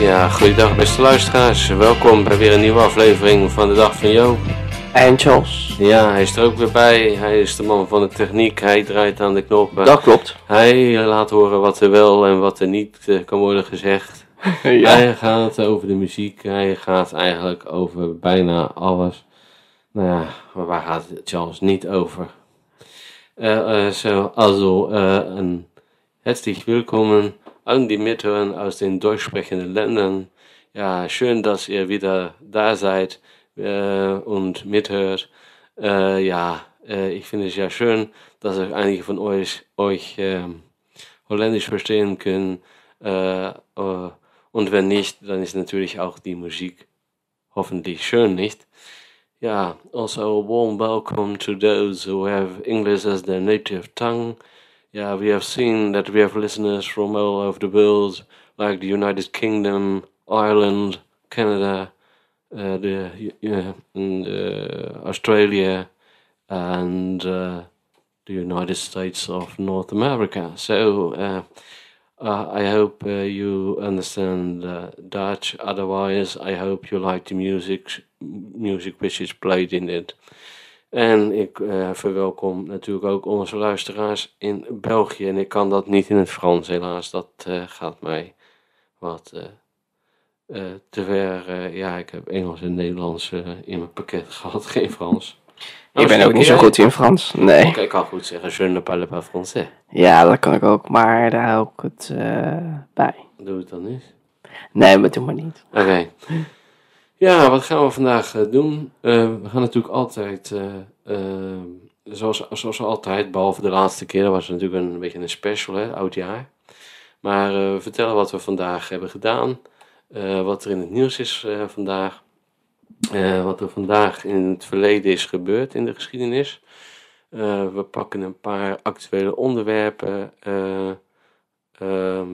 Ja, goeiedag beste luisteraars. Welkom bij weer een nieuwe aflevering van de Dag van Joop. En Charles. Ja, hij is er ook weer bij. Hij is de man van de techniek. Hij draait aan de knoppen. Dat klopt. Hij laat horen wat er wel en wat er niet eh, kan worden gezegd. ja. Hij gaat over de muziek. Hij gaat eigenlijk over bijna alles. Nou ja, maar waar gaat het Charles niet over? Äh, äh, so, also, äh, ein herzlich willkommen an die Mithörer aus den deutschsprechenden Ländern. Ja, schön, dass ihr wieder da seid äh, und mithört. Äh, ja, äh, ich finde es ja schön, dass euch einige von euch, euch ähm, Holländisch verstehen können. Äh, äh, und wenn nicht, dann ist natürlich auch die Musik hoffentlich schön, nicht? Yeah, also a warm welcome to those who have English as their native tongue. Yeah, we have seen that we have listeners from all over the world, like the United Kingdom, Ireland, Canada, uh, the and, uh, Australia, and uh, the United States of North America. So uh, uh, I hope you understand Dutch. Otherwise, I hope you like the music, music which is played in it. En ik uh, verwelkom natuurlijk ook onze luisteraars in België. En ik kan dat niet in het Frans, helaas. Dat uh, gaat mij wat uh, te ver. ja, ik heb Engels en Nederlands in mijn pakket gehad, geen Frans. ik ben ook niet zo goed in Frans. Nee. Oké, ik kan goed zeggen, je ne parle pas français. Ja, dat kan ik ook, maar daar hou ik het bij. Doe het dan niet? Nee, maar doe maar niet. Oké. Okay. Ja, wat gaan we vandaag uh, doen? Uh, we gaan natuurlijk altijd, uh, zoals, zoals altijd, behalve de laatste keer, dat was natuurlijk een, een beetje een special, hè, oud jaar. Maar vertellen wat we vandaag hebben gedaan, wat er in het nieuws is vandaag, wat er vandaag in het verleden is gebeurd in de geschiedenis. we pakken een paar actuele onderwerpen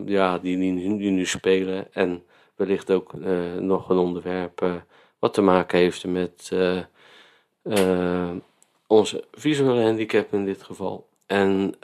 ja, die, die, die nu spelen en wellicht ook uh, nog een onderwerp uh, wat te maken heeft met uh, onze visuele handicap in dit geval. En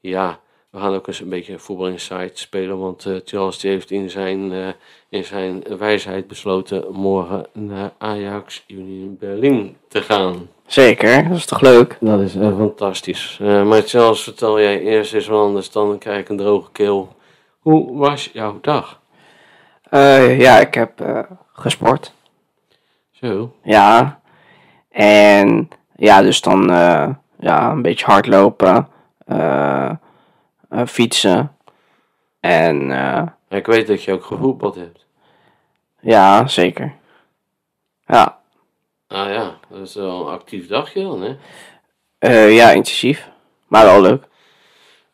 ja, we gaan ook eens een beetje voetbal insight spelen, want Charles heeft in zijn, in zijn wijsheid besloten morgen naar Ajax Union Berlin te gaan. Zeker, dat is toch leuk? Dat is fantastisch. maar Charles, vertel jij eerst eens wat anders, dan krijg ik een droge keel. Hoe was jouw dag? Uh, ja, ik heb uh, gesport. Zo? Ja. En ja, dus dan uh, ja, een beetje hardlopen, fietsen. En ik weet dat je ook gevoetbald hebt. Ja, zeker. Ja. Ah ja, dat is wel een actief dagje dan, hè? ja, intensief. Maar wel leuk.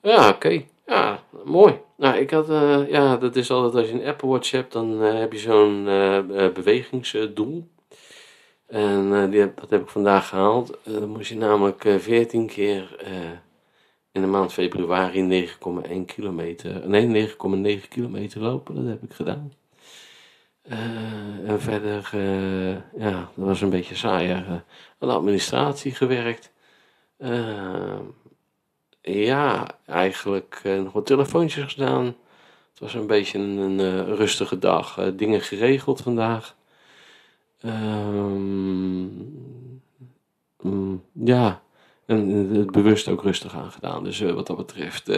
Ja, oké. Okay. Ja, mooi. Nou, ik had, uh, ja, dat is altijd als je een Apple Watch hebt, dan uh, heb je zo'n uh, bewegingsdoel. En die heb, dat heb ik vandaag gehaald. dan moest je namelijk 14 keer in de maand februari 9,1 kilometer, nee 9,9 kilometer lopen. Dat heb ik gedaan. en verder, ja, dat was een beetje saaier. aan de administratie gewerkt. Ja, eigenlijk uh, nog wat telefoontjes gedaan. Het was een beetje een, uh, rustige dag. Uh, dingen geregeld vandaag. Um, um, ja, en het bewust ook rustig aangedaan. Dus wat dat betreft,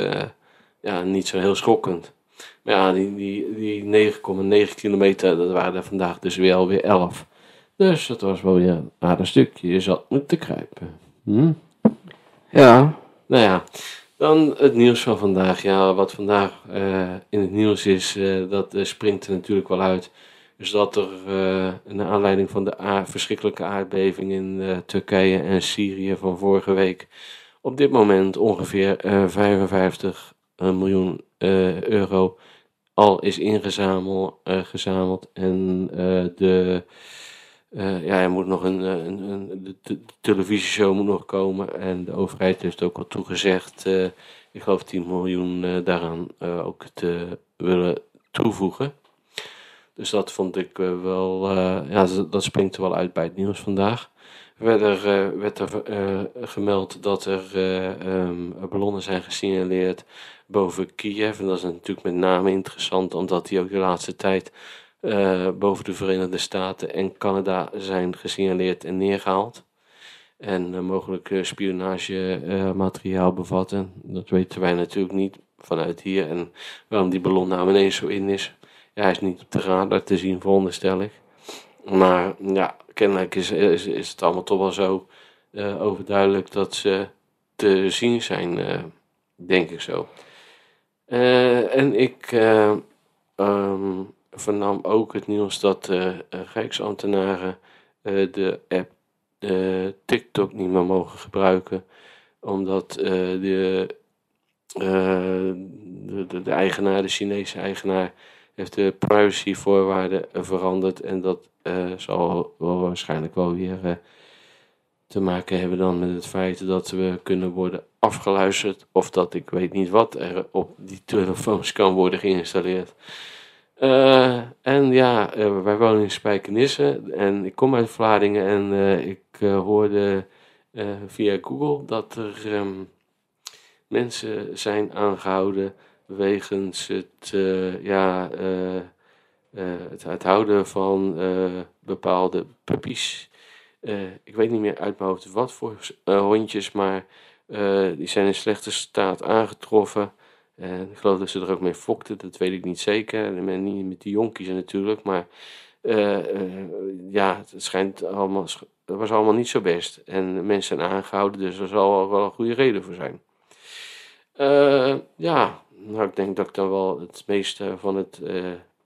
ja, niet zo heel schokkend. Maar ja, die, die, die 9,9 kilometer, dat waren er vandaag dus weer alweer 11. Dus dat was wel weer een aardig stukje. Je zat moeten kruipen. Hm? Ja. Nou ja, dan het nieuws van vandaag. Ja, wat vandaag uh, in het nieuws is, uh, dat uh, springt er natuurlijk wel uit. Dus dat er, naar aanleiding van de verschrikkelijke aardbeving in Turkije en Syrië van vorige week, op dit moment ongeveer 55 miljoen euro al is ingezameld gezameld en de uh, ja, er moet nog een, een, een de, televisieshow moet nog komen en de overheid heeft ook al toegezegd, uh, ik geloof 10 miljoen daaraan ook te willen toevoegen. Dus dat vond ik wel, ja, dat springt er wel uit bij het nieuws vandaag. werd er, eh, werd er eh, gemeld dat er eh, ehm, ballonnen zijn gesignaleerd boven Kiev. En dat is natuurlijk met name interessant, omdat die ook de laatste tijd eh, boven de Verenigde Staten en Canada zijn gesignaleerd en neergehaald. En eh, mogelijk eh, spionagemateriaal bevatten. Dat weten wij natuurlijk niet vanuit hier. En waarom die ballon nou ineens zo in is. Ja, hij is niet op de radar te zien, veronderstel ik. Maar ja, kennelijk is, is, is het allemaal toch wel zo overduidelijk dat ze te zien zijn, denk ik zo. En ik eh, ehm, vernam ook het nieuws dat uh, Rijksambtenaren eh, de app eh, TikTok niet meer mogen gebruiken, omdat de, de, de, eigenaar, de Chinese eigenaar, heeft de privacyvoorwaarden veranderd en dat zal wel waarschijnlijk wel weer te maken hebben dan met het feit dat we kunnen worden afgeluisterd of dat ik weet niet wat er op die telefoons kan worden geïnstalleerd. Eh, en ja, eh, wij wonen in Spijkenisse en ik kom uit Vlaardingen en eh, ik hoorde via Google dat er ehm, mensen zijn aangehouden wegens het, ja, het, het houden van bepaalde puppies. Ik weet niet meer uit mijn hoofd wat voor hondjes, maar die zijn in slechte staat aangetroffen. En ik geloof dat ze er ook mee fokten, dat weet ik niet zeker. Niet met die jonkies natuurlijk, maar eh, eh, ja, het schijnt allemaal, het was allemaal niet zo best. En mensen zijn aangehouden, dus er zal wel een goede reden voor zijn. Eh, ja, nou, ik denk dat ik dan wel het meeste van het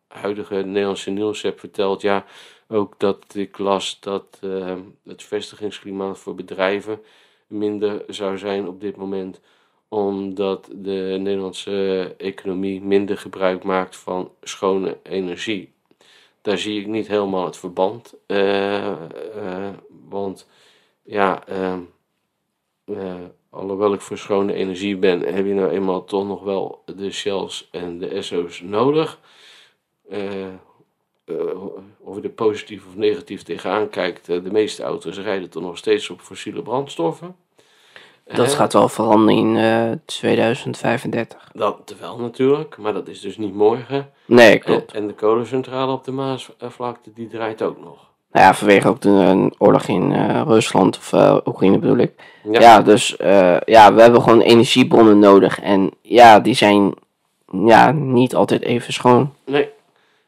huidige Nederlandse nieuws heb verteld. Ja, ook dat ik las dat het vestigingsklimaat voor bedrijven minder zou zijn op dit moment, omdat de Nederlandse economie minder gebruik maakt van schone energie. Daar zie ik niet helemaal het verband, eh, eh, want ja, ehm, eh, alhoewel ik voor schone energie ben, heb je nou eenmaal toch nog wel de Shells en de Esso's nodig. Of je er positief of negatief tegenaan kijkt, de meeste auto's rijden toch nog steeds op fossiele brandstoffen. Dat Eh, gaat wel veranderen in eh 2035. Dat wel natuurlijk, maar dat is dus niet morgen. Nee, klopt. En, en de kolencentrale op de Maasvlakte, die draait ook nog. Nou ja, vanwege ook de een oorlog in eh, Rusland of eh, Oekraïne bedoel ik. Ja. Ja, dus eh, ja, we hebben gewoon energiebronnen nodig. En ja, die zijn ja, niet altijd even schoon. Nee.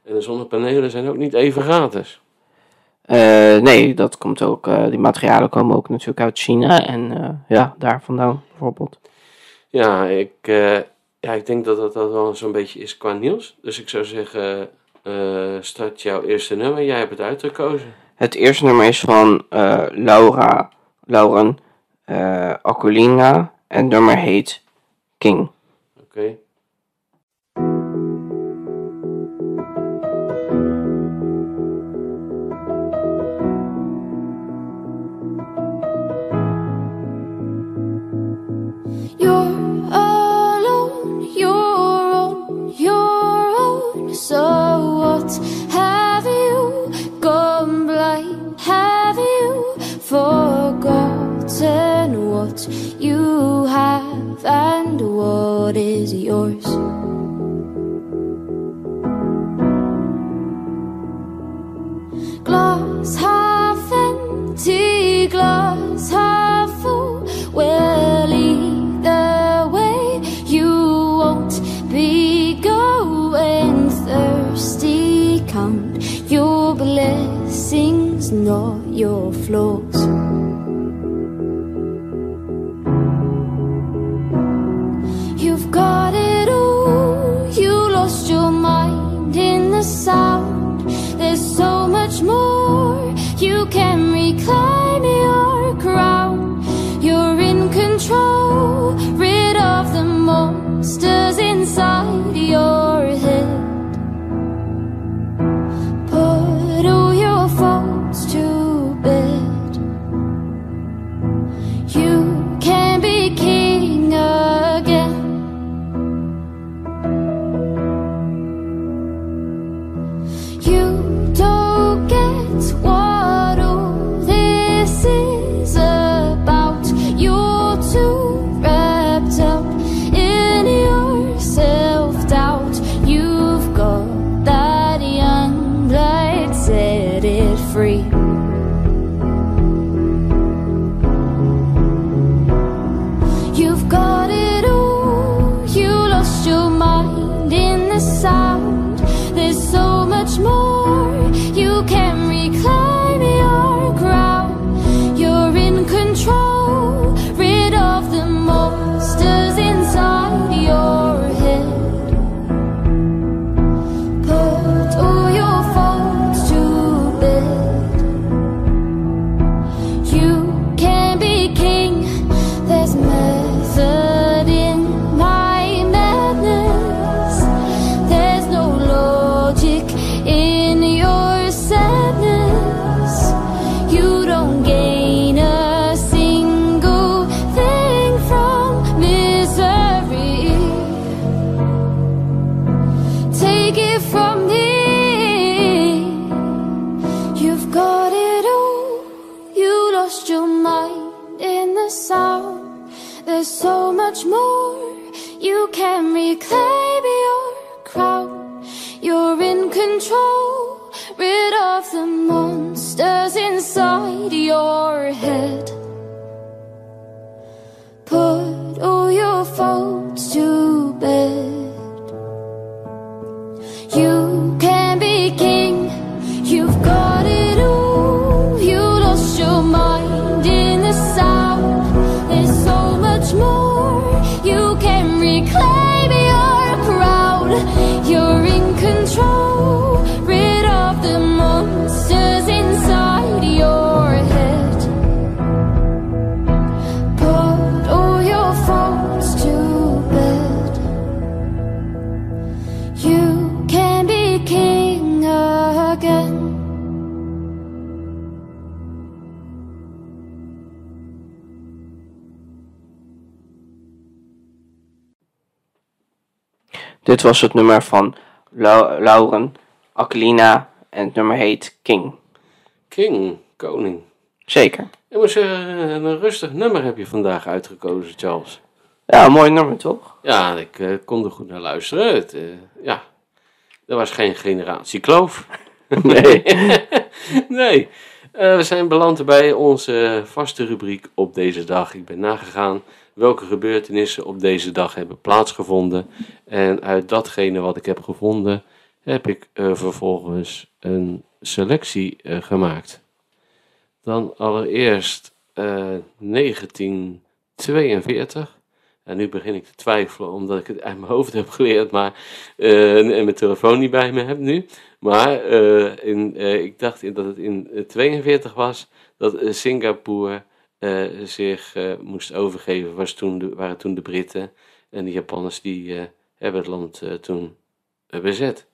En de zonnepanelen zijn ook niet even gratis. Eh, nee, dat komt ook. eh, die materialen komen ook natuurlijk uit China. En eh, ja, daar vandaan bijvoorbeeld. Ja, ik, ja, ik denk dat dat, dat wel zo'n beetje is qua nieuws. Dus ik zou zeggen, start jouw eerste nummer. Jij hebt het uitgekozen. Het eerste nummer is van Laura Lauren Aquilina. En het nummer heet King. Oké. You have and what is yours? Glass half empty, glass half full. Well, either way, you won't be going thirsty. Count your blessings, not your flaws. Was het nummer van Lau- Lauren Aquilina en het nummer heet King. King, koning. Zeker. Ik moet zeggen, een rustig nummer heb je vandaag uitgekozen, Charles. Ja, een mooi nummer toch? Ja, ik eh, kon er goed naar luisteren. Het, eh, ja, er was geen generatie kloof. Nee. nee. Eh, we zijn beland bij onze vaste rubriek op deze dag. Ik ben nagegaan welke gebeurtenissen op deze dag hebben plaatsgevonden. En uit datgene wat ik heb gevonden, heb ik eh, vervolgens een selectie eh, gemaakt. Dan allereerst eh, 1942. En nu begin ik te twijfelen omdat ik het uit mijn hoofd heb geleerd, maar eh, en mijn telefoon niet bij me heb nu. Maar eh, in, eh, ik dacht dat het in eh, 42 was dat eh, Singapore eh, zich eh, moest overgeven. Was toen waren toen de Britten en de Japanners die eh, hebben het land toen bezet.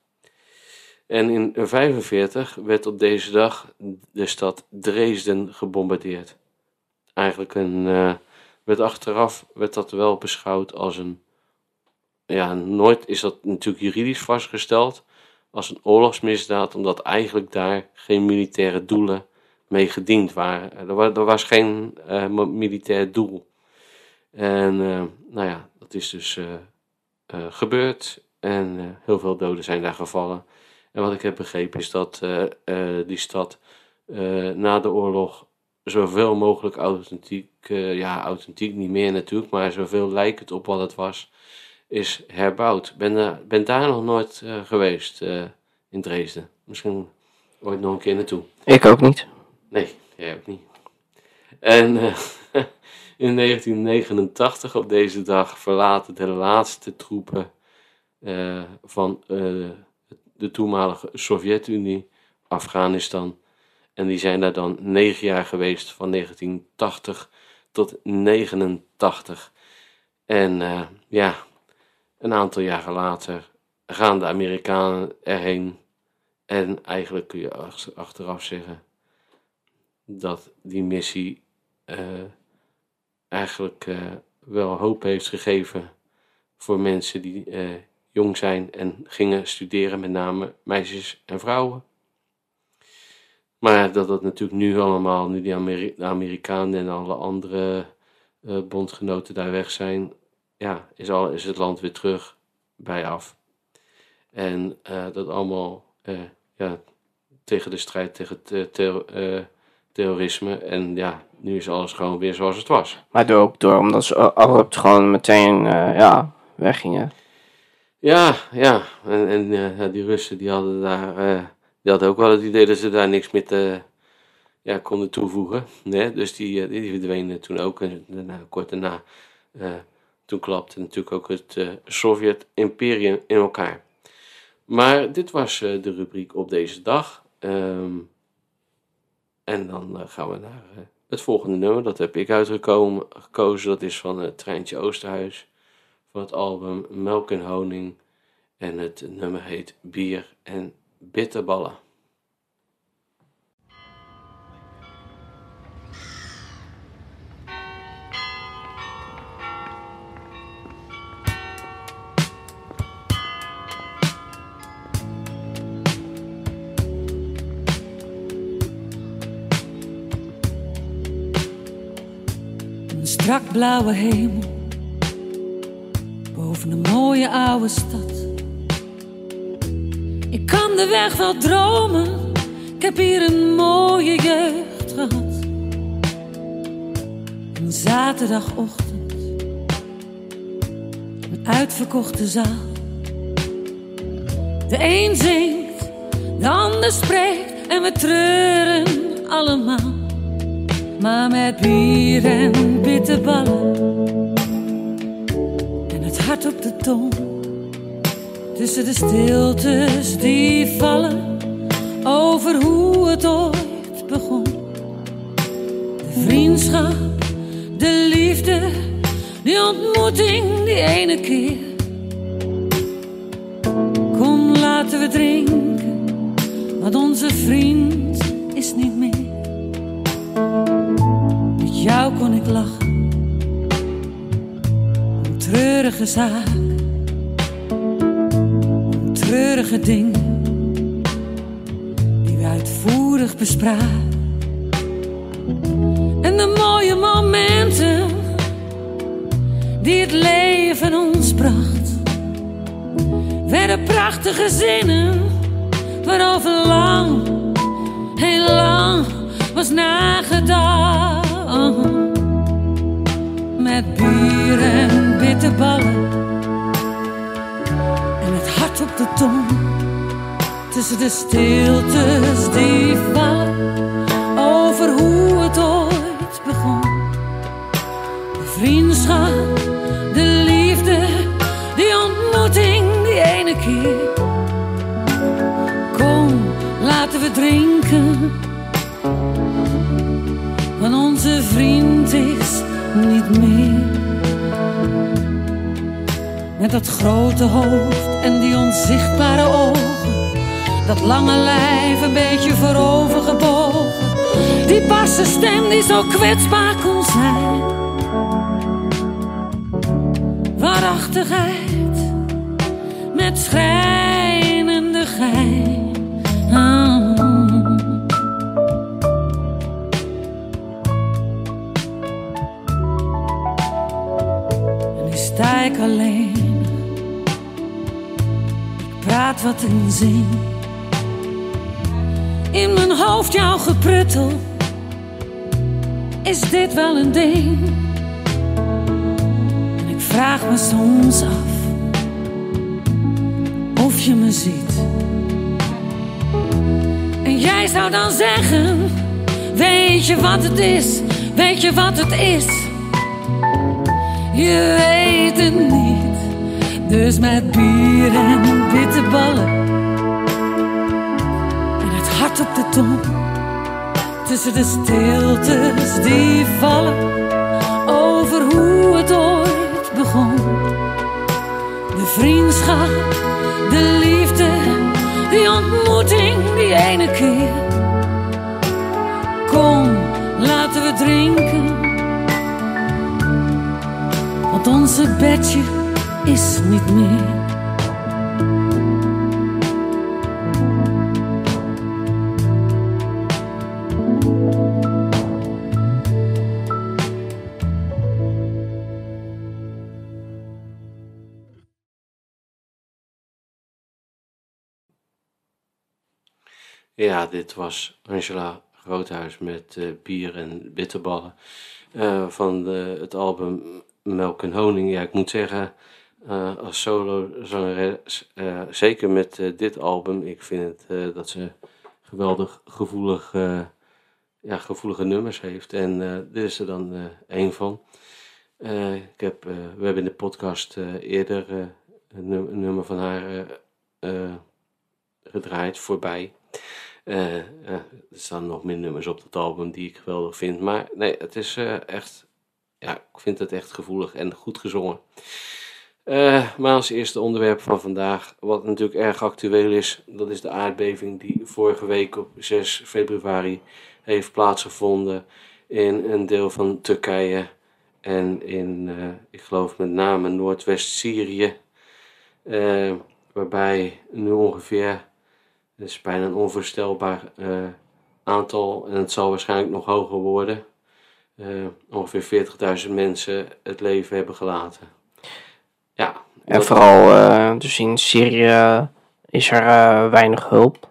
En in 45 werd op deze dag de stad Dresden gebombardeerd. Eigenlijk een, eh, werd achteraf werd dat wel beschouwd als een, ja, nooit is dat natuurlijk juridisch vastgesteld als een oorlogsmisdaad, omdat eigenlijk daar geen militaire doelen mee gediend waren. Er, wa- er was geen eh, militair doel. En eh, nou ja, dat is dus eh, eh, gebeurd en eh, heel veel doden zijn daar gevallen. En wat ik heb begrepen is dat eh, eh, die stad eh, na de oorlog zoveel mogelijk authentiek, eh, ja, authentiek niet meer natuurlijk, maar zoveel lijkend op wat het was, is herbouwd. Ben, daar ben daar nog nooit eh, geweest eh, in Dresden. Misschien ooit nog een keer naartoe. Ik ook niet. Nee, jij ook niet. En eh, in 1989 op deze dag verlaten de laatste troepen eh, van eh, de toenmalige Sovjet-Unie Afghanistan. En die zijn daar dan negen jaar geweest, van 1980 tot 89. En ja, een aantal jaren later gaan de Amerikanen erheen. En eigenlijk kun je ach- achteraf zeggen dat die missie eh, eigenlijk eh, wel hoop heeft gegeven voor mensen die eh, jong zijn en gingen studeren, met name meisjes en vrouwen. Maar dat dat natuurlijk nu allemaal, nu die de Amerikanen en alle andere bondgenoten daar weg zijn, ja, is, al, is het land weer terug bij af. En dat allemaal ja, tegen de strijd tegen te- terro- eh, terrorisme. En ja, nu is alles gewoon weer zoals het was. Maar door, ook door omdat ze abrupt gewoon meteen eh, ja, weggingen. Ja, ja. En, en eh, die Russen die hadden daar, eh, die hadden ook wel het idee dat ze daar niks meer te, ja, konden toevoegen. Nee? Dus die, die verdwenen toen ook. En daarna, kort daarna, toen klapte natuurlijk ook het Sovjet-imperium in elkaar. Maar dit was de rubriek op deze dag. Ehm, en dan eh, gaan we naar eh, het volgende nummer. Dat heb ik uitgekomen, gekozen. Dat is van het Treintje Oosterhuis. Van het album Melk en Honing. En het nummer heet Bier en Bitterballen. Een strak blauwe hemel boven een mooie oude stad. Ik kan de weg wel dromen, ik heb hier een mooie jeugd gehad. Een zaterdagochtend, een uitverkochte zaal. De een zingt, de ander spreekt en we treuren allemaal. Maar met bier en bitterballen en het hart op de tong. Tussen de stiltes die vallen over hoe het ooit begon. De vriendschap, de liefde, die ontmoeting die ene keer. Kom, laten we drinken, een treurige zaak, een treurige dingen die we uitvoerig bespraken. En de mooie momenten. Die het leven ons bracht, werden prachtige zinnen. Waarover lang, heel lang was nagedacht. Met bier en bitterballen en het hart op de tong. Tussen de stiltes die vallen over hoe het ooit begon. De vriendschap, de liefde, die ontmoeting die ene keer. Kom, laten we drinken. Want onze vriend is niet meer. Met dat grote hoofd en die onzichtbare ogen. Dat lange lijf een beetje voorover gebogen. Die barse stem die zo kwetsbaar kon zijn. Waarachtigheid met schrijnende gein. Ah. Alleen. Ik praat wat en zing. In mijn hoofd jouw gepruttel. Is dit wel een ding? Ik vraag me soms af of je me ziet. En jij zou dan zeggen: Weet je wat het is? Weet je wat het is? Je weet het niet. Dus met bier en bitterballen en het hart op de tong. Tussen de stiltes die vallen over hoe het ooit begon. De vriendschap, de liefde, die ontmoeting die ene keer. Kom, laten we drinken. Onze bedje is niet meer. Ja, dit was Angela Groothuis met eh, bier en bitterballen. eh, van de, het album Melk en Honing. Ja, ik moet zeggen, eh, als solozangeres, eh zeker met eh, dit album, ik vind het, dat ze geweldig gevoelig, ja, gevoelige nummers heeft. En dit is er dan één van. Ik heb, we hebben in de podcast eerder een, num- een nummer van haar gedraaid, voorbij. Er staan nog meer nummers op dat album die ik geweldig vind. Maar nee, het is echt. Ja, ik vind het echt gevoelig en goed gezongen. Eh, maar als eerste onderwerp van vandaag, wat natuurlijk erg actueel is, dat is de aardbeving die vorige week op 6 februari heeft plaatsgevonden in een deel van Turkije en in, eh, ik geloof met name Noordwest-Syrië, eh, waarbij nu ongeveer is bijna een onvoorstelbaar aantal en het zal waarschijnlijk nog hoger worden. Eh, ongeveer 40.000 mensen het leven hebben gelaten. Ja, En vooral eh, dus in Syrië is er eh, weinig hulp.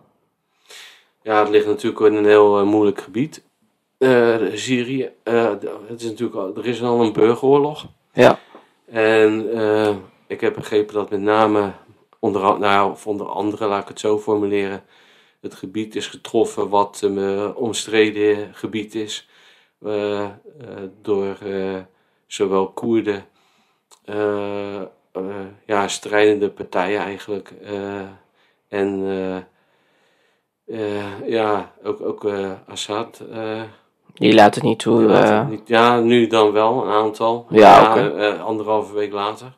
Ja, het ligt natuurlijk in een heel eh, moeilijk gebied. Eh, Syrië, eh, het is natuurlijk al, er is al een burgeroorlog. Ja. En eh, ik heb begrepen dat met name, onder, nou, of onder andere, laat ik het zo formuleren, het gebied is getroffen wat een eh, omstreden gebied is. Eh, door eh, zowel Koerden, eh, ja, strijdende partijen eigenlijk. en ja, ook, ook Assad. Die laat het niet toe. het niet- ja, nu dan wel, een aantal. Ja, oké. eh, anderhalve week later.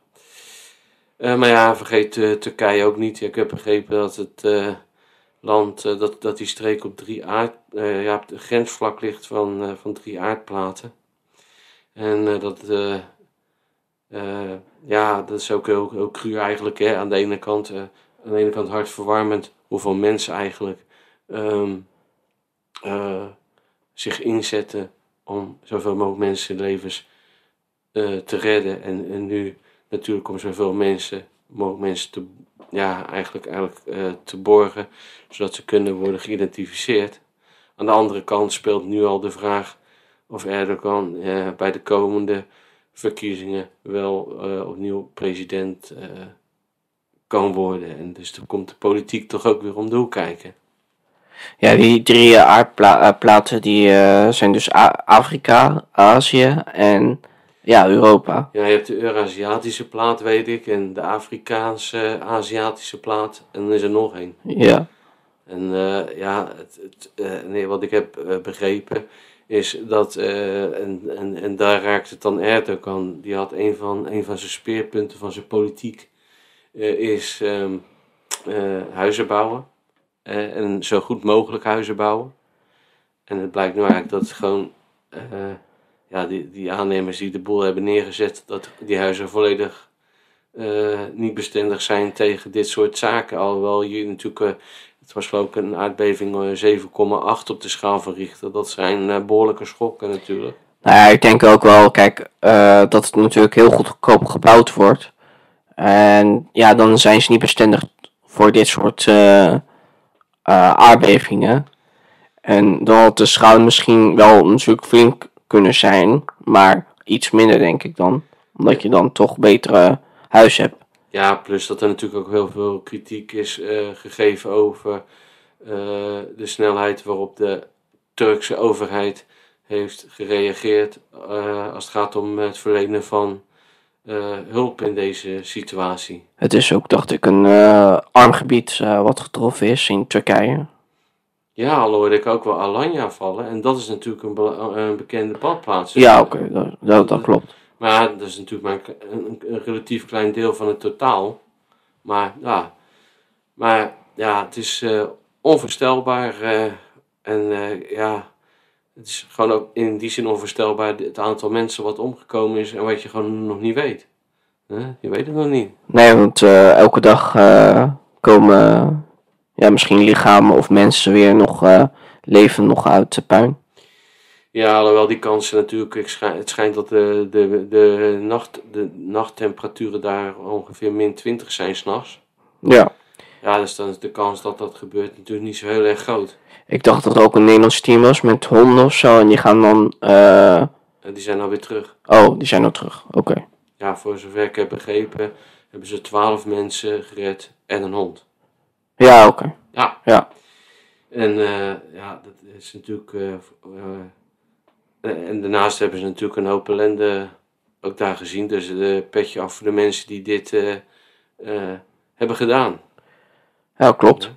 Maar ja, vergeet Turkije ook niet. Ik heb begrepen dat het land, eh, dat, dat die streek op drie aard, eh, ja, op de grensvlak ligt van, eh, van drie aardplaten. En dat, ja, dat is ook heel, heel cru eigenlijk. Hè? Aan de ene kant, aan de ene kant hartverwarmend hoeveel mensen eigenlijk ehm, eh, zich inzetten om zoveel mogelijk mensen levens eh, te redden. En, en nu natuurlijk om zoveel mensen, mogelijk mensen te, ja, eigenlijk, eigenlijk eh, te borgen, zodat ze kunnen worden geïdentificeerd. Aan de andere kant speelt nu al de vraag of Erdogan eh, bij de komende verkiezingen wel eh, opnieuw president kan worden. En dus dan komt de politiek toch ook weer om de hoek kijken. Ja, die drie aardplaten die zijn dus Afrika, Azië en ja, Europa. Ja, je hebt de Eurasiatische plaat, weet ik, en de Afrikaanse Aziatische plaat, en dan is er nog één. Ja, En eh, ja, het, het, eh, nee, wat ik heb eh, begrepen is dat, en, en, en daar raakt het dan Erdogan, die had een van, een van zijn speerpunten van zijn politiek, is ehm, eh, huizen bouwen. En zo goed mogelijk huizen bouwen. En het blijkt nu eigenlijk dat het gewoon, ja, die, die aannemers die de boel hebben neergezet, dat die huizen volledig eh, niet bestendig zijn tegen dit soort zaken. Alhoewel je natuurlijk, eh, het was geloof ik een aardbeving eh, 7,8 op de schaal van. Dat zijn eh, behoorlijke schokken natuurlijk. nou ja, ik denk ook wel, kijk, eh, dat het natuurlijk heel goedkoop gebouwd wordt. En ja, dan zijn ze niet bestendig voor dit soort eh, eh, aardbevingen. En dan had de schade misschien wel natuurlijk flink kunnen zijn, maar iets minder denk ik dan. Omdat je dan toch betere huis hebt. Ja, plus dat er natuurlijk ook heel veel kritiek is eh, gegeven over eh, de snelheid waarop de Turkse overheid heeft gereageerd eh, als het gaat om het verlenen van hulp in deze situatie. Het is ook, dacht ik, een arm gebied wat getroffen is in Turkije. Ja, al hoorde ik ook wel Alanya vallen en dat is natuurlijk een, een bekende badplaats. Ja, oké, dat, dat, dat klopt. Maar dat is natuurlijk maar een, een, een relatief klein deel van het totaal. Maar ja, maar, ja het is eh, onvoorstelbaar. eh, en eh, ja, het is gewoon ook in die zin onvoorstelbaar het aantal mensen wat omgekomen is en wat je gewoon nog niet weet. Je weet het nog niet. Nee, want eh, elke dag eh, komen ja, misschien lichamen of mensen weer nog eh, leven nog uit de puin. Ja, alhoewel die kansen natuurlijk, schijn- het schijnt dat de, de, de, nacht, de nachttemperaturen daar ongeveer min 20 zijn s'nachts. Ja, Ja, dus dan is de kans dat dat gebeurt natuurlijk niet zo heel erg groot. ik dacht dat er ook een Nederlands team was met honden of zo. En die gaan dan. eh, die zijn alweer terug. oh, die zijn al terug. Oké. Ja, voor zover ik heb begrepen, hebben ze twaalf mensen gered en een hond. Ja, oké. Ja. Ja. En eh, ja, dat is natuurlijk. eh, eh, en daarnaast hebben ze natuurlijk een hoop ellende ook daar gezien. Dus de petje af voor de mensen die dit hebben gedaan. Ja, klopt.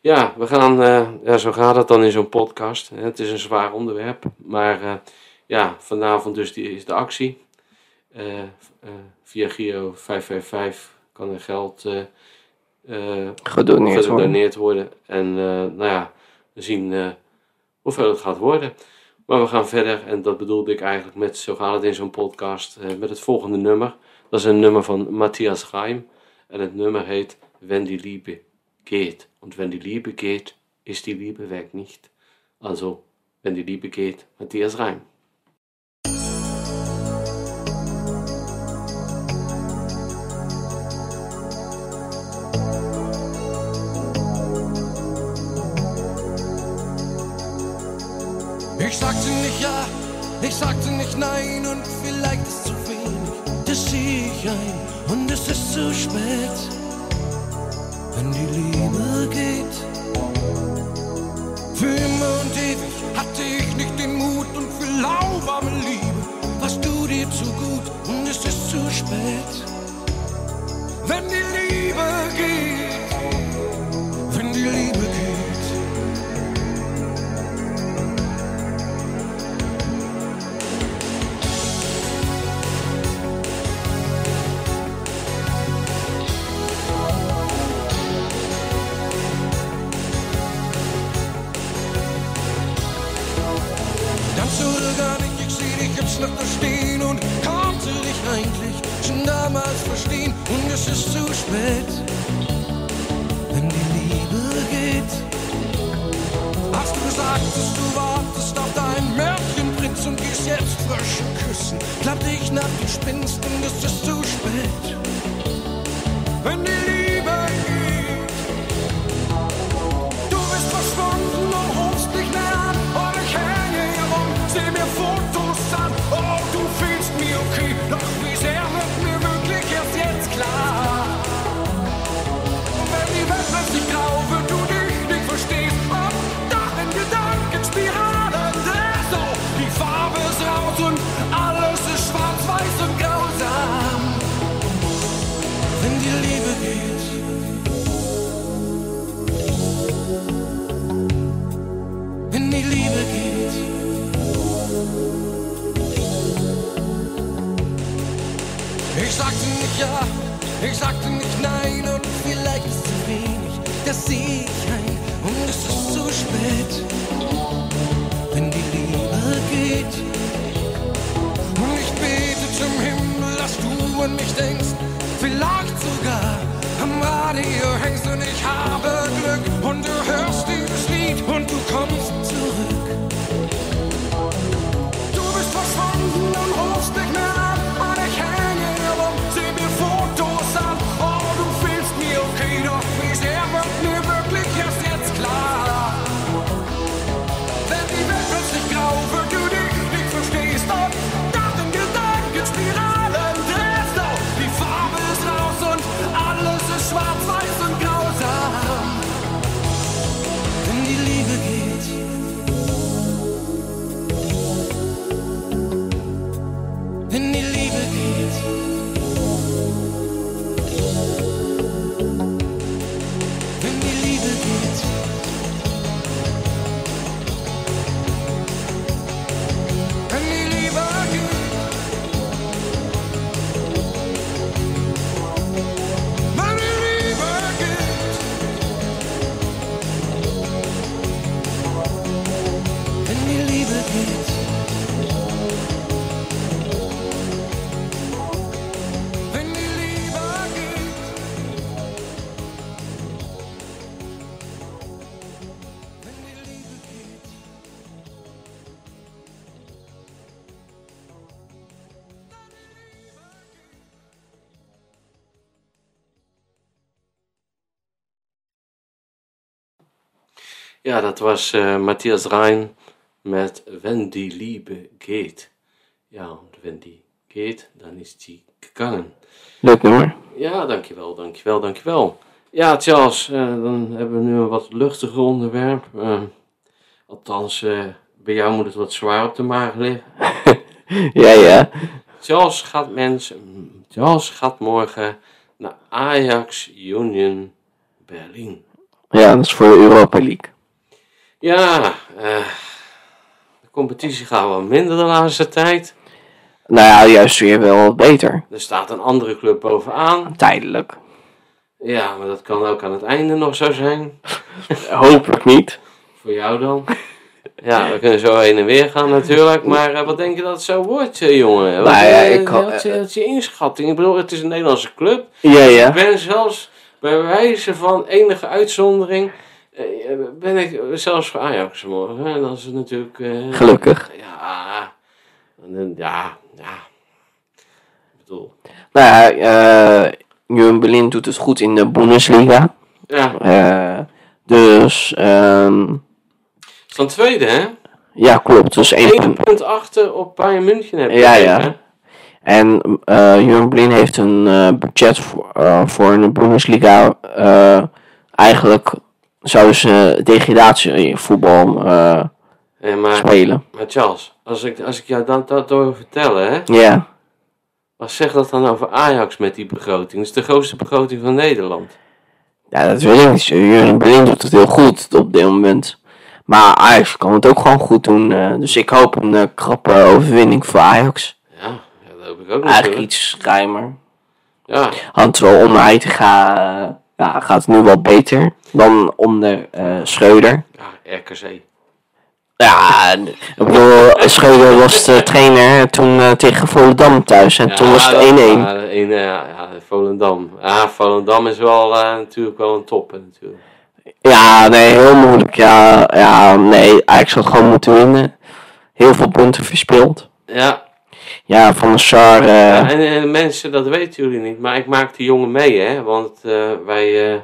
Ja, we gaan, ja, zo gaat het dan in zo'n podcast. Het is een zwaar onderwerp, maar ja, vanavond dus die, is de actie. Eh, via Giro 555 kan er geld Gedoneerd worden. gedoneerd worden. En eh, nou ja, we zien eh, hoeveel het gaat worden. Maar we gaan verder, en dat bedoelde ik eigenlijk met, zo gaat het in zo'n podcast, eh, met het volgende nummer. Dat is een nummer van Matthias Reim. En het nummer heet Wenn die Liebe geht. Und wenn die Liebe geht, ist die Liebe weg nicht. Also, wenn die Liebe geht, Matthias Reim. Nein und vielleicht ist zu wenig. Das sehe ich ein und es ist zu spät, wenn die Liebe geht. Für immer und ewig hatte ich nicht den Mut und für lauwarme Liebe warst du dir zu gut und es ist zu spät. Wenn die Liebe geht, und konnte dich eigentlich schon damals verstehen. Und es ist zu spät, wenn die Liebe geht. Als du sagtest, du wartest auf deinen Märchenprinz und gehst jetzt frische küssen, glaubte ich nach, du spinnst und es ist zu spät. Wenn die ja, ich sagte nicht nein und vielleicht ist zu wenig, das sehe ich ein und es ist zu spät, wenn die Liebe geht. Und ich bete zum Himmel, dass du an mich denkst, vielleicht sogar am Radio hängst und ich habe Glück und du hörst dieses Ja, dat was eh, Matthias Rein met Wenn die Liebe geht. Ja, die geht, dan is die gegangen. Leuk nummer. Ja, dankjewel, dankjewel, dankjewel. Ja, Charles, eh, dan hebben we nu een wat luchtiger onderwerp. Eh, althans, bij jou moet het wat zwaar op de maag liggen. Ja, ja. Charles gaat mensen, Charles gaat morgen naar Ajax Union Berlin. Ja, dat is voor de Europa League. Ja, eh, de competitie gaat wel minder de laatste tijd. Nou ja, juist weer wel wat beter. Er staat een andere club bovenaan. Tijdelijk. Ja, maar dat kan ook aan het einde nog zo zijn. Hopelijk niet. Voor jou dan. Ja, we kunnen zo heen en weer gaan natuurlijk. Maar eh, wat denk je dat het zo wordt, eh, jongen? Wat, Nou ja, ik kan- wat, is- wat is je inschatting? Ik bedoel, het is een Nederlandse club. Ja, ja. Ik ben zelfs bij wijze van enige uitzondering... eh, ben ik zelfs voor Ajax morgen. En dat is natuurlijk... eh, Gelukkig. Ja, dan- ja, ja. Ik bedoel... Nou ja, eh Union Berlin doet het goed in de Bundesliga. Ja, Eh, dus, ehm, van tweede, hè? Ja, klopt. Dus één punt. punt achter op Bayern München heb je. Ja, ja. hè? En eh Union Berlin heeft een eh, budget voor, eh, voor een Bundesliga. eh eigenlijk zouden ze degradatie voetbal eh, Eh, maar, spelen. maar Charles, als ik, als ik jou dat, dat door vertellen, hè? Ja. Wat zegt dat dan over Ajax met die begroting? Dat is de grootste begroting van Nederland. ja, dat weet ik niet. Union Berlin doet het heel goed op dit moment. Maar Ajax kan het ook gewoon goed doen. eh, dus ik hoop een eh, krappe overwinning voor Ajax. Ja, ja dat hoop ik ook Eigenlijk natuurlijk. iets ruimer. Ja, Want wel onder Heitinga eh, ja, gaat het nu wel beter dan onder eh Schreuder. ja, RKC. Ja, ik bedoel, Schreuder was de trainer toen eh, tegen Volendam thuis. En toen was het 1-1. Ja, ja, Volendam. Ja, Volendam is wel eh, natuurlijk wel een topper natuurlijk. Ja, nee, heel moeilijk. Ja, ja, nee, Ajax had gewoon moeten winnen. Heel veel punten verspeeld. Ja, Ja, Van der Sar. eh, Ja, en, en mensen, dat weten jullie niet, maar ik maak die jongen mee, hè. Want eh, wij eh,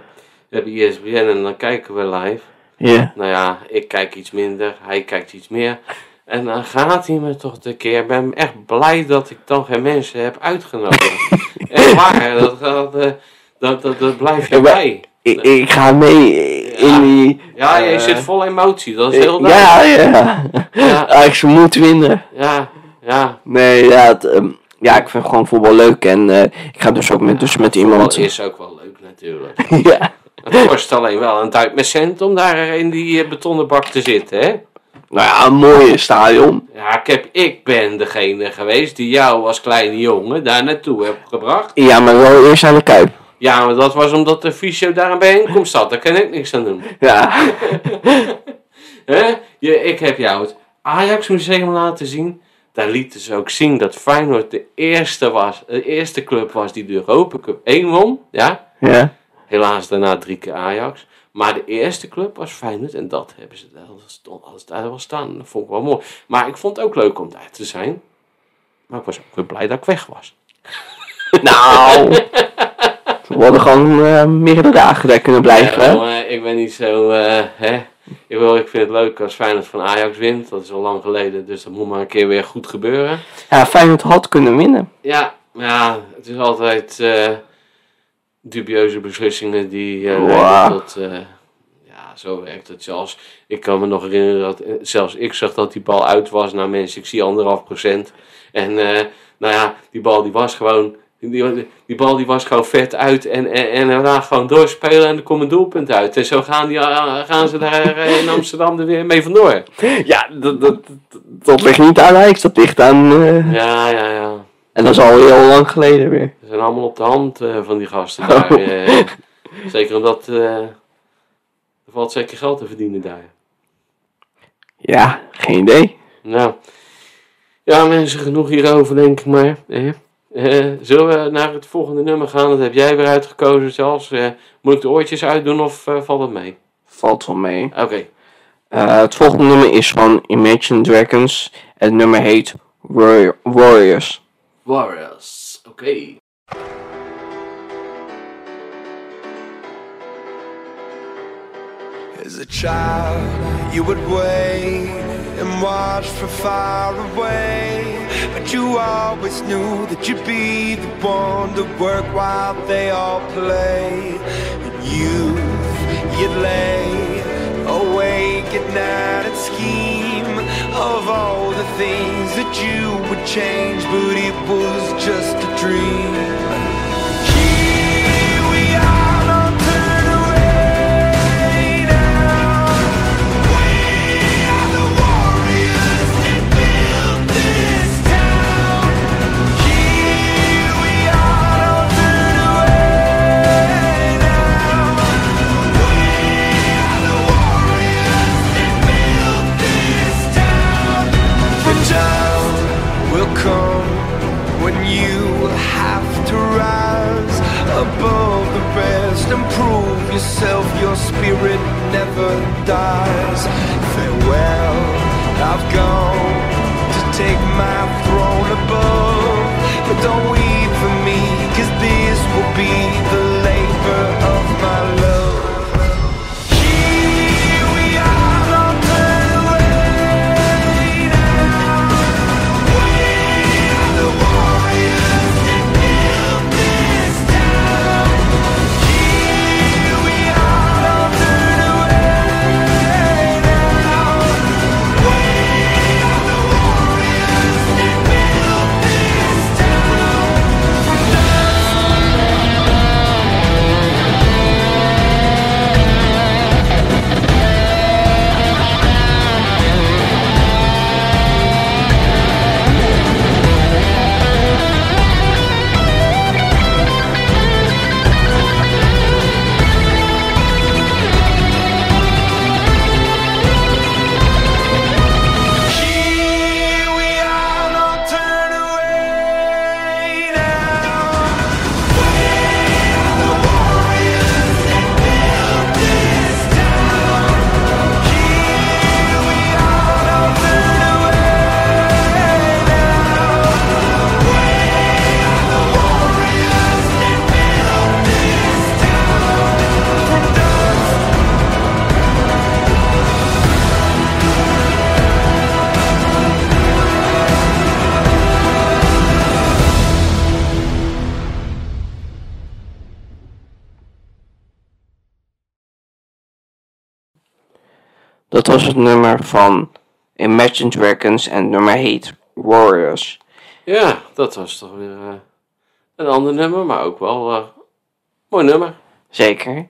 hebben ESPN en dan kijken we live. ja. Nou ja, ik kijk iets minder, hij kijkt iets meer. En dan gaat hij me toch de keer. Ik ben echt blij dat ik dan geen mensen heb uitgenodigd. echt waar, dat, dat, dat, dat blijf je Ja, bij. ik, ik ga mee in die... Ja, je zit vol emotie, dat is heel duidelijk. Ja, ja. Ja. Ajax moet winnen. Ja, ja. Nee, ja, het, ehm, ja, ik vind gewoon voetbal leuk. En eh, ik ga dus ook met, dus met iemand... Dat is ook wel leuk natuurlijk. ja. Het kost alleen wel een duit met cent om daar in die eh, betonnen bak te zitten, hè? Nou ja, een mooie stadion. Ja, ik, heb, ik ben degene geweest die jou als kleine jongen daar naartoe heb gebracht. Ja, maar wel eerst aan de Kuip. Ja, maar dat was omdat de fysio daar een bijeenkomst had. Daar kan ik niks aan doen. Ja. Hè? Je, ik heb jou het Ajax Museum laten zien. Daar lieten ze ook zien dat Feyenoord de eerste, was, de eerste club was die de Europa Cup 1 won. Ja? Ja. Helaas daarna drie keer Ajax. Maar de eerste club was Feyenoord en dat hebben ze daar, stond, alles daar wel staan. Dat vond ik wel mooi. Maar ik vond het ook leuk om daar te zijn. Maar ik was ook weer blij dat ik weg was. Nou. We hadden gewoon eh, meerdere dagen daar kunnen blijven. Ja, maar ik ben niet zo, eh, hè. Ik, wil, ik vind het leuk als Feyenoord van Ajax wint. Dat is al lang geleden, dus dat moet maar een keer weer goed gebeuren. Ja, Feyenoord had kunnen winnen. Ja, maar ja, het is altijd eh, dubieuze beslissingen die eh, Wow. tot... eh, ja, zo werkt het zelfs. Ik kan me nog herinneren dat zelfs ik zag dat die bal uit was. Nou mensen, ik zie anderhalf procent. En nou ja, die bal die was gewoon... Die, die bal die was gewoon vet uit en, en, en daarna gewoon doorspelen en er komt een doelpunt uit. En zo gaan, die, eh, gaan ze daar eh, in Amsterdam er weer mee vandoor. Ja, dat, dat, dat, ligt niet aan Ajax, dat ligt aan... eh, Ja, ja, ja. En dat is al heel lang geleden weer. Ze zijn allemaal op de hand van die gasten daar. eh. zeker omdat er valt zeker geld te verdienen daar. Ja, geen idee. Nou, ja mensen, genoeg hierover denk ik maar. Eh, zullen we naar het volgende nummer gaan? Dat heb jij weer uitgekozen zelfs. Eh, moet ik de oortjes uitdoen of eh, valt het mee? Valt wel mee. Oké. Eh, het volgende nummer is van Imagine Dragons. Het nummer heet Warrior- Warriors. Warriors. Oké. As a child, you would wait and watch from far away. You always knew that you'd be the one to work while they all play. And youth, you'd lay awake at night and scheme of all the things that you would change, but it was just a dream. To rise above the rest and prove yourself. Your spirit never dies. Farewell, I've gone to take my throne above. But don't weep for me, cause this will be the het nummer van Imagine Dragons en het nummer heet Warriors. Ja, dat was toch weer eh, een ander nummer, maar ook wel eh mooi nummer. Zeker.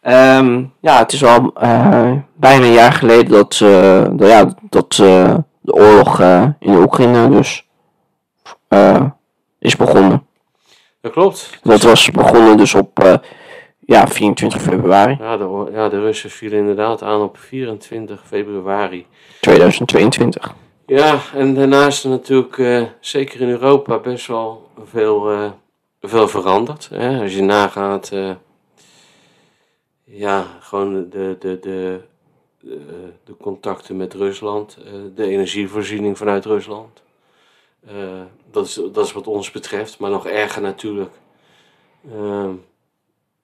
Ehm, ja, het is al eh, bijna een jaar geleden dat, dat, ja, dat de oorlog in de Oekraïne dus is begonnen. Dat klopt. Dat was begonnen dus op ja, 24 februari Ja de, ja, de Russen vielen inderdaad aan op 24 februari. 2022. Ja, en daarnaast is er natuurlijk, eh, zeker in Europa, best wel veel, eh, veel veranderd. Hè? Als je nagaat, eh, ja, gewoon de, de, de, de, de contacten met Rusland, de energievoorziening vanuit Rusland. Dat, is, dat is wat ons betreft, maar nog erger natuurlijk, ehm,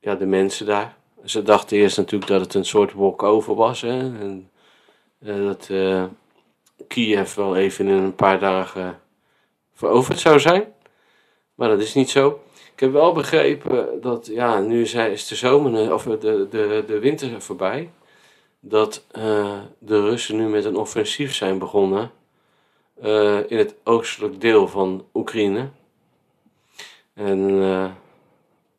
ja, de mensen daar. Ze dachten eerst natuurlijk dat het een soort walk-over was, hè? En, eh, dat... eh, Kiev wel even in een paar dagen veroverd zou zijn. Maar dat is niet zo. Ik heb wel begrepen dat, ja, nu is de zomer, of de, de, de winter voorbij. Dat eh, de Russen nu met een offensief zijn begonnen. eh, in het oostelijk deel van Oekraïne. En eh,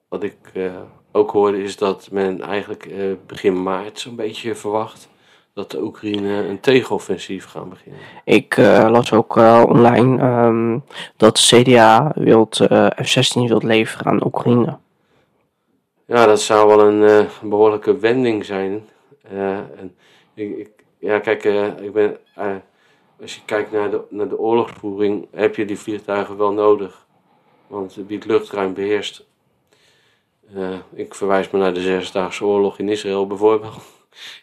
wat ik eh, ook hoorde is dat men eigenlijk eh, begin maart zo'n beetje verwacht dat de Oekraïne een tegenoffensief gaan beginnen. Ik eh, las ook eh, online ehm, dat de CDA wilt, eh, F-16 wilt leveren aan Oekraïne. Ja, dat zou wel een eh, behoorlijke wending zijn. En ik, ik, ja, kijk, ik ben, als je kijkt naar de, naar de oorlogsvoering, heb je die vliegtuigen wel nodig. Want wie het luchtruim beheerst. Eh, ik verwijs me naar de Zesdaagse Oorlog in Israël bijvoorbeeld.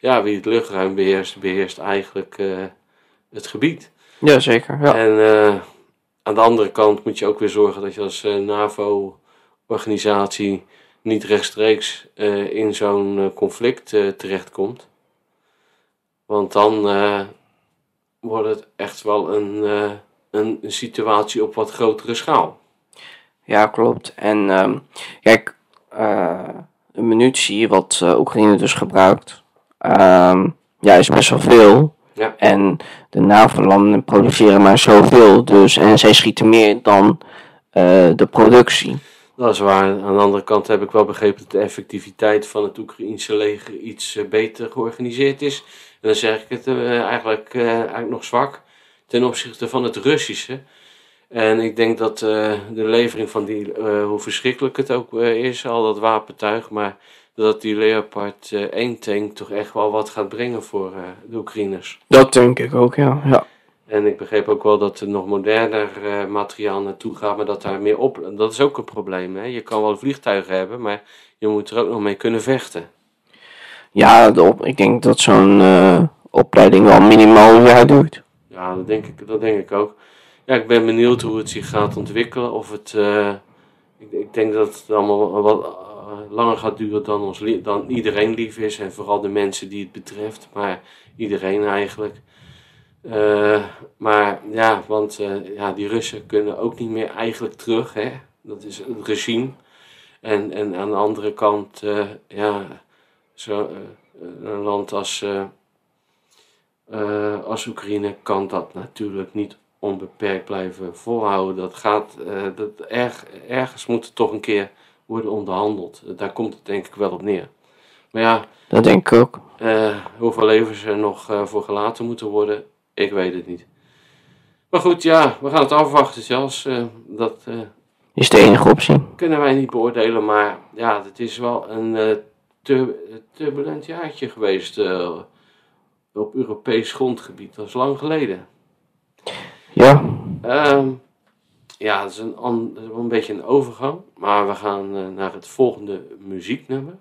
Ja, wie het luchtruim beheerst, beheerst eigenlijk eh, het gebied. Jazeker, ja. En eh, aan de andere kant moet je ook weer zorgen dat je als NAVO-organisatie niet rechtstreeks in zo'n conflict terechtkomt. Want dan wordt het echt wel een, een, een situatie op wat grotere schaal. Ja, klopt. En ehm, kijk, de munitie wat eh, Oekraïne dus gebruikt, ehm, ja, is best wel veel. Ja. En de NAVO-landen produceren maar zoveel, dus en zij schieten meer dan eh, de productie. Dat is waar. Aan de andere kant heb ik wel begrepen dat de effectiviteit van het Oekraïense leger iets eh, beter georganiseerd is. En dan zeg ik het eh, eigenlijk, eh, eigenlijk nog zwak ten opzichte van het Russische. En ik denk dat eh, de levering van die, eh, hoe verschrikkelijk het ook eh, is, al dat wapentuig, maar dat die Leopard eh 1 tank toch echt wel wat gaat brengen voor de Oekraïners. Dat denk ik ook, ja. ja. En ik begreep ook wel dat er nog moderner materiaal naartoe gaat, maar dat daar meer op. Dat is ook een probleem. Hè? Je kan wel vliegtuigen hebben, maar je moet er ook nog mee kunnen vechten. Ja, de op, ik denk dat zo'n opleiding wel minimaal een jaar duurt. Ja, dat denk ik, dat denk ik ook. Ja, ik ben benieuwd hoe het zich gaat ontwikkelen. Of het, eh, ik, ik denk dat het allemaal wat, eh, langer gaat duren dan, ons, dan iedereen lief is. En vooral de mensen die het betreft. Maar iedereen eigenlijk. Eh, maar ja, want ja, die Russen kunnen ook niet meer eigenlijk terug. Hè? Dat is het regime. En, en aan de andere kant, ja, zo, een land als, als Oekraïne kan dat natuurlijk niet onbeperkt blijven volhouden. Dat gaat, eh, dat erg, ergens moet het toch een keer worden onderhandeld. Daar komt het denk ik wel op neer. Maar ja, Dat denk ik ook. eh, hoeveel levens er nog eh, voor gelaten moeten worden, ik weet het niet. Maar goed, ja, we gaan het afwachten zelfs. dat Is de enige optie. kunnen wij niet beoordelen, maar ja, het is wel een tur- turbulent jaartje geweest op Europees grondgebied. Dat is lang geleden. Ja, Ehm, ja, dat is, een, een beetje een overgang, maar we gaan eh, naar het volgende muzieknummer.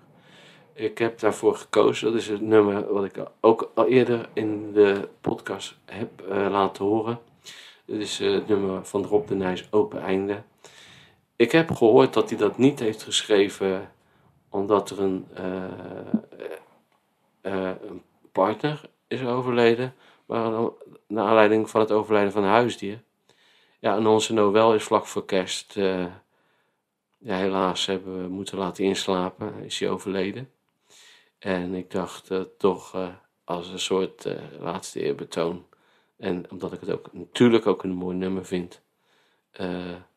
Ik heb daarvoor gekozen, dat is het nummer wat ik ook al eerder in de podcast heb eh, laten horen. Dit is eh, het nummer van Rob de Nijs, Open Einde. Ik heb gehoord dat hij dat niet heeft geschreven omdat er een, een partner is overleden, maar naar aanleiding van het overlijden van een huisdier. Ja, en onze Noël is vlak voor kerst. eh, ja, helaas hebben we moeten laten inslapen. Is hij overleden. En ik dacht eh, toch, eh, als een soort laatste eerbetoon. En omdat ik het ook natuurlijk ook een mooi nummer vind,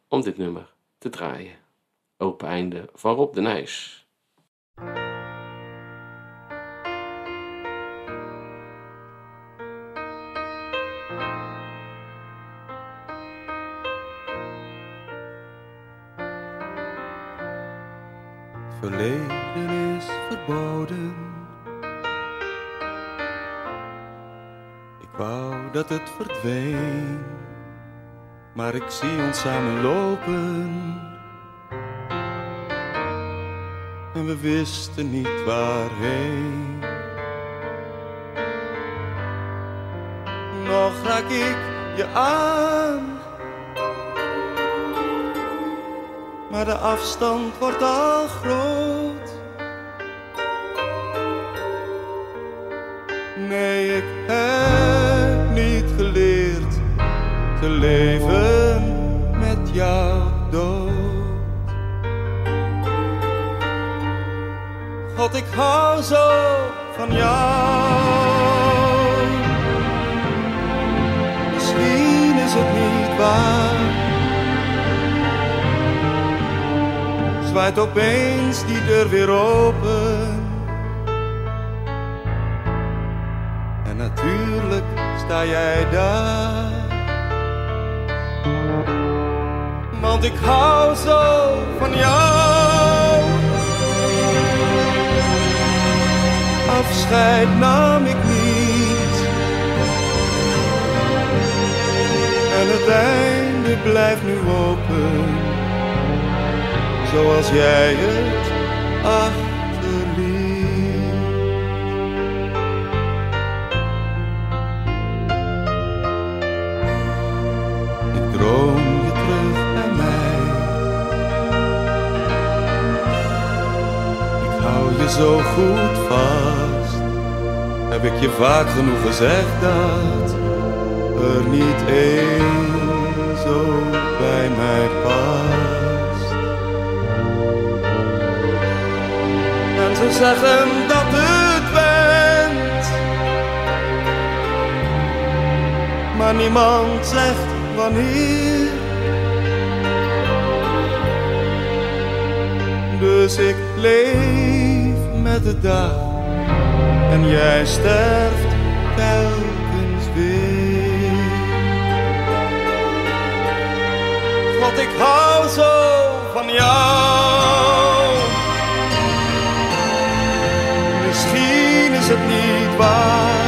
om dit nummer te draaien. Open einde van Rob de Nijs. Het verdween, maar ik zie ons samen lopen. En we wisten niet waarheen. Nog raak ik je aan. maar de afstand wordt al groot. Te leven met jou dood. God, ik hou zo van jou. Misschien is het niet waar. zwaait opeens die deur weer open. En natuurlijk sta jij daar. Want ik hou zo van jou. Afscheid nam ik niet. En het einde blijft nu open zoals jij het achterliet. Zo goed vast. Heb ik je vaak genoeg gezegd dat er niet één zo bij mij past. Ze zeggen dat het went. Maar niemand zegt wanneer. Dus ik leef met de. En jij sterft telkens weer. God, ik hou zo van jou. Misschien is het niet waar.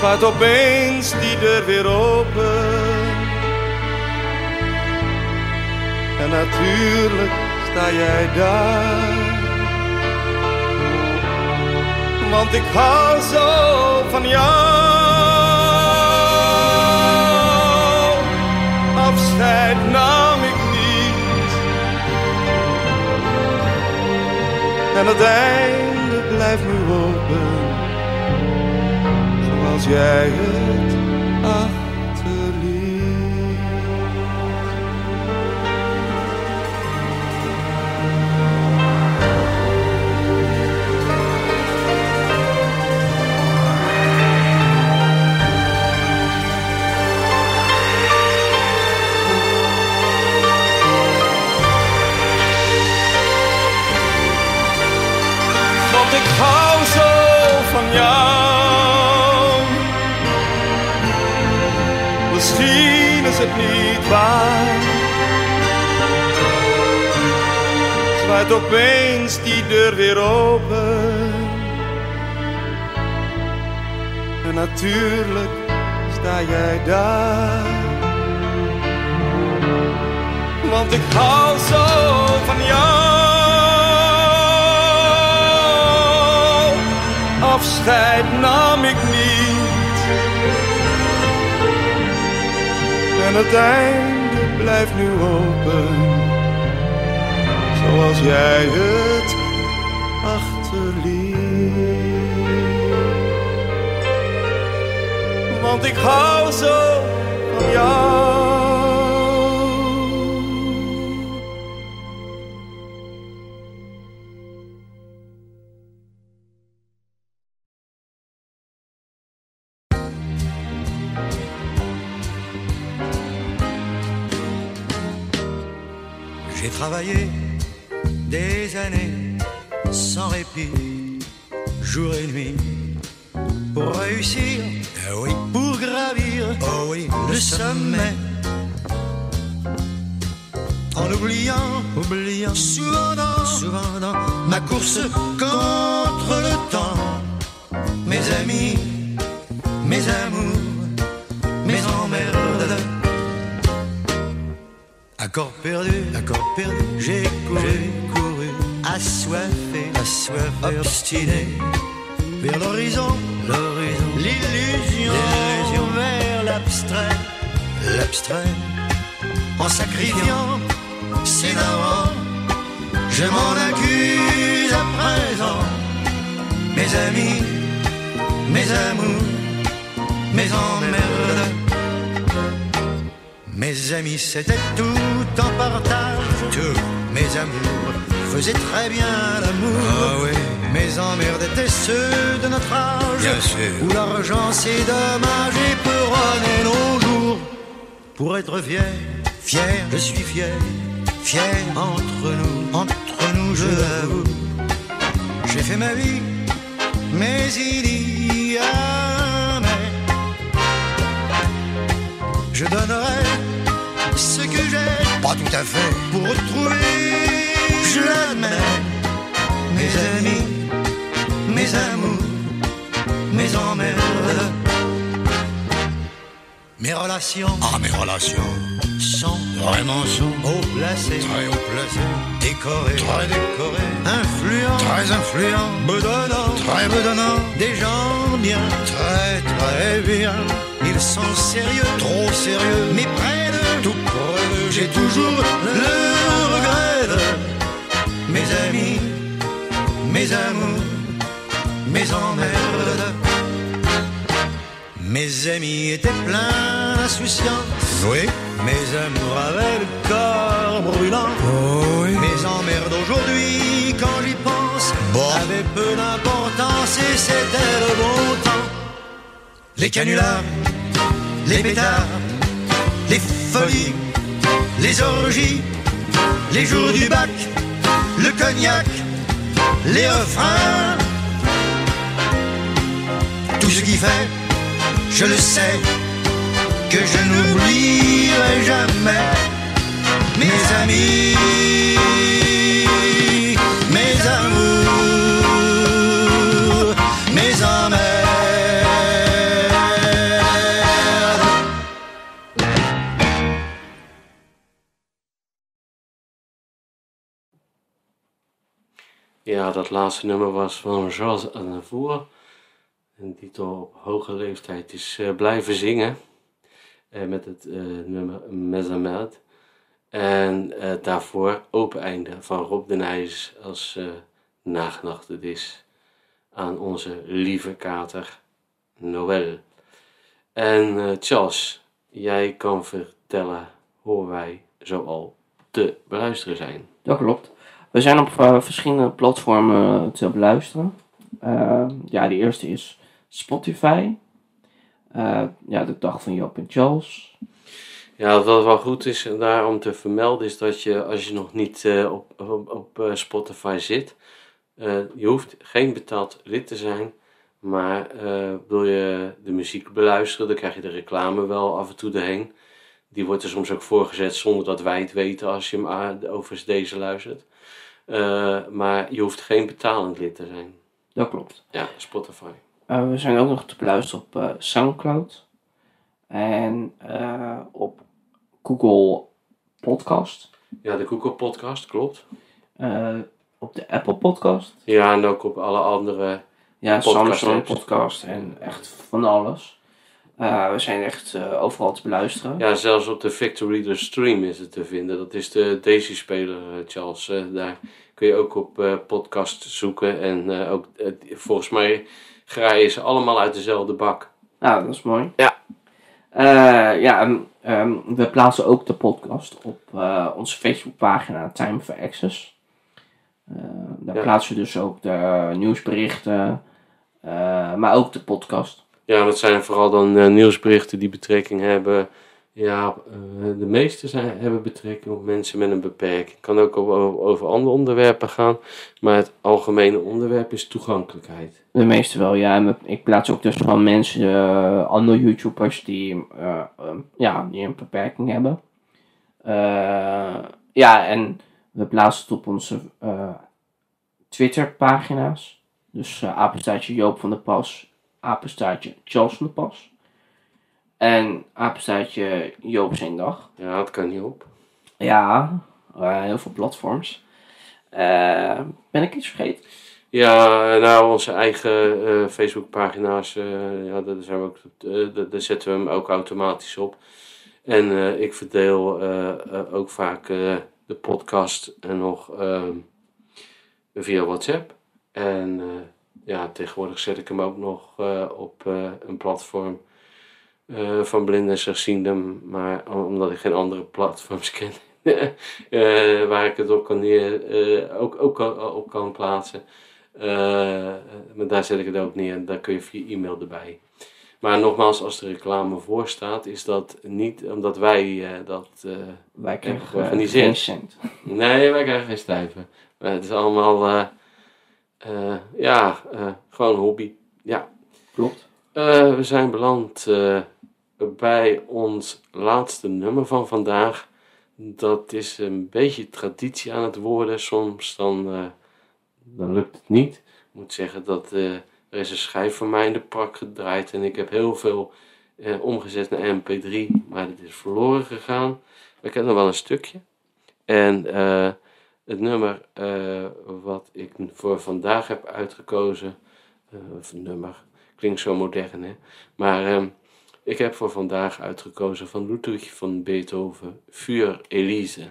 Gaat opeens die deur weer open. En natuurlijk sta jij daar. Want ik hou zo van jou. Afscheid nam ik niet. En het einde blijft nu open. Zoals jij het waar. Zwaait opeens die deur weer open. En natuurlijk sta jij daar. Want ik hou zo van jou. Afscheid nam ik niet. En het einde blijft nu open. Zoals jij het achterliet. Want ik hou zo van jou. J'ai travaillé des années sans répit, jour et nuit, pour réussir, ah oui, pour gravir, oh oui, le sommet. En oubliant, oubliant, souvent dans, souvent dans ma course contre le temps, mes amis, mes amours, mes emmerdes. Accord perdu, accord perdu, j'ai couru, couru, assoiffé, assoiffé, obstiné, vers l'horizon, l'horizon, l'illusion, l'illusion, vers l'abstrait, l'abstrait, en sacrifiant, c'est navrant, je m'en accuse à présent, mes amis, mes amours, mes emmerdes. Mes amis, c'était tout en partage. Tout. Mes amours faisaient très bien l'amour. Mes emmerdes étaient ceux de notre âge. Où l'argent, c'est dommage et peut nos jours. Pour être fier, fier, je suis fier. Fier entre nous, entre nous, je l'avoue. J'ai fait ma vie, mais il y tout à fait, pour retrouver, je l'admets, mes amis, mes amours, mes emmerdes. Mes relations, ah mes relations, sont vraiment sont haut placées, très haut placées, décorées, très décorées, influents, très influents, bedonnants, très bedonnants, des gens bien, très très bien. Ils sont sérieux, trop sérieux, mais près de tout près j'ai toujours le regret de mes amis, mes amours, mes emmerdes. Mes amis étaient pleins d'insouciance. Oui. Mes amours avaient le corps brûlant. Mes emmerdes aujourd'hui, quand j'y pense, avaient peu d'importance et c'était le bon temps. Les canulars, les pétards, les folies, les orgies, les jours du bac, le cognac, les refrains. Tout ce qui fait je le sais, que je n'oublierai jamais. Mes amis, Dat laatste nummer was van Charles Aznavour. En die toch op hoge leeftijd is eh, blijven zingen. eh, met het eh, nummer Mezamed. En daarvoor Open Einde van Rob de Nijs als nagedachte is aan onze lieve kater Noël. En Charles, jij kan vertellen hoe wij zoal te beluisteren zijn. Dat klopt. We zijn op eh, verschillende platformen te beluisteren. Eh, ja, de eerste is Spotify. Eh, ja, de dag van Joop en Charles. Ja, wat wel goed is daar om te vermelden is dat je als je nog niet eh, op, op, Spotify zit, je hoeft geen betaald lid te zijn, maar wil je de muziek beluisteren, dan krijg je de reclame wel af en toe erheen. Die wordt er soms ook voorgezet zonder dat wij het weten als je hem a- over deze luistert. Eh, maar je hoeft geen betalend lid te zijn. Dat klopt. Ja, Spotify. Eh, we zijn ook nog te beluisteren op eh, Soundcloud. En op Google Podcast. Ja, de Google Podcast, klopt. Op de Apple Podcast. Ja, en ook op alle andere Ja, Podcast Samsung. Podcast en echt van alles. Eh, we zijn echt eh, overal te beluisteren. Ja, zelfs op de Victor Reader Stream is het te vinden. Dat is de Daisy-speler, eh, Charles. Daar kun je ook op podcast zoeken. En ook, volgens mij graaien ze allemaal uit dezelfde bak. Nou, dat is mooi. Ja. Ja, ehm, we plaatsen ook de podcast op onze Facebookpagina Time for Access. Daar Ja. plaatsen we dus ook de nieuwsberichten, maar ook de podcast. Ja, dat zijn vooral dan eh, nieuwsberichten die betrekking hebben Ja, eh, de meeste zijn, hebben betrekking op mensen met een beperking. Het kan ook over, over andere onderwerpen gaan, maar het algemene onderwerp is toegankelijkheid. De meeste wel, ja. Ik plaats ook dus van mensen, eh, andere YouTubers die, eh, ehm, ja, die een beperking hebben. Ja, en we plaatsen het op onze Twitter-pagina's. Dus apenstaartje Joop van der Pas, apenstaartje Charles van der Pas. En apenstaartje Joop zijn dag. Ja, dat kan niet op. Ja, heel veel platforms. Eh, ben ik iets vergeten? Ja, nou, onze eigen eh Facebookpagina's, eh, ja, daar, zijn we ook, daar- daar zetten we hem ook automatisch op. En ik verdeel ook vaak de podcast en nog ehm, via WhatsApp. En ja, tegenwoordig zet ik hem ook nog eh, op eh, een platform eh, van blinden en slechtzienden, maar om- omdat ik geen andere platforms ken. waar ik het op kan, neer, ook, ook op kan plaatsen. Maar daar zet ik het ook neer en daar kun je via e-mail erbij. Maar nogmaals, als er reclame voor staat, is dat niet omdat wij dat. Wij krijgen geen cent. nee, wij krijgen geen stijven. Maar het is allemaal. Eh, ja, eh, gewoon hobby. Ja. Klopt. Eh, we zijn beland bij ons laatste nummer van vandaag. Dat is een beetje traditie aan het worden. Soms dan, dan lukt het niet. Ik moet zeggen dat er is een schijf van mij in de prak gedraaid. En ik heb heel veel omgezet naar mp3. Maar het is verloren gegaan. Maar ik heb nog wel een stukje. En eh, het nummer eh, wat ik voor vandaag heb uitgekozen. eh, of nummer. Klinkt zo modern, hè? Maar ehm, ik heb voor vandaag uitgekozen van Ludwig van Beethoven, Vuur Elise.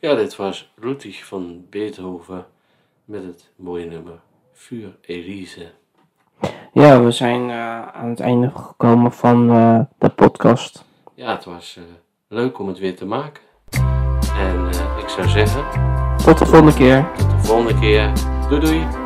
Ja, dit was Ludwig van Beethoven met het mooie nummer Vuur Elise. Ja, we zijn eh, aan het einde gekomen van eh, de podcast. Ja, het was eh, leuk om het weer te maken. En ik zou zeggen, Tot de volgende keer. tot de volgende keer. Doei doei!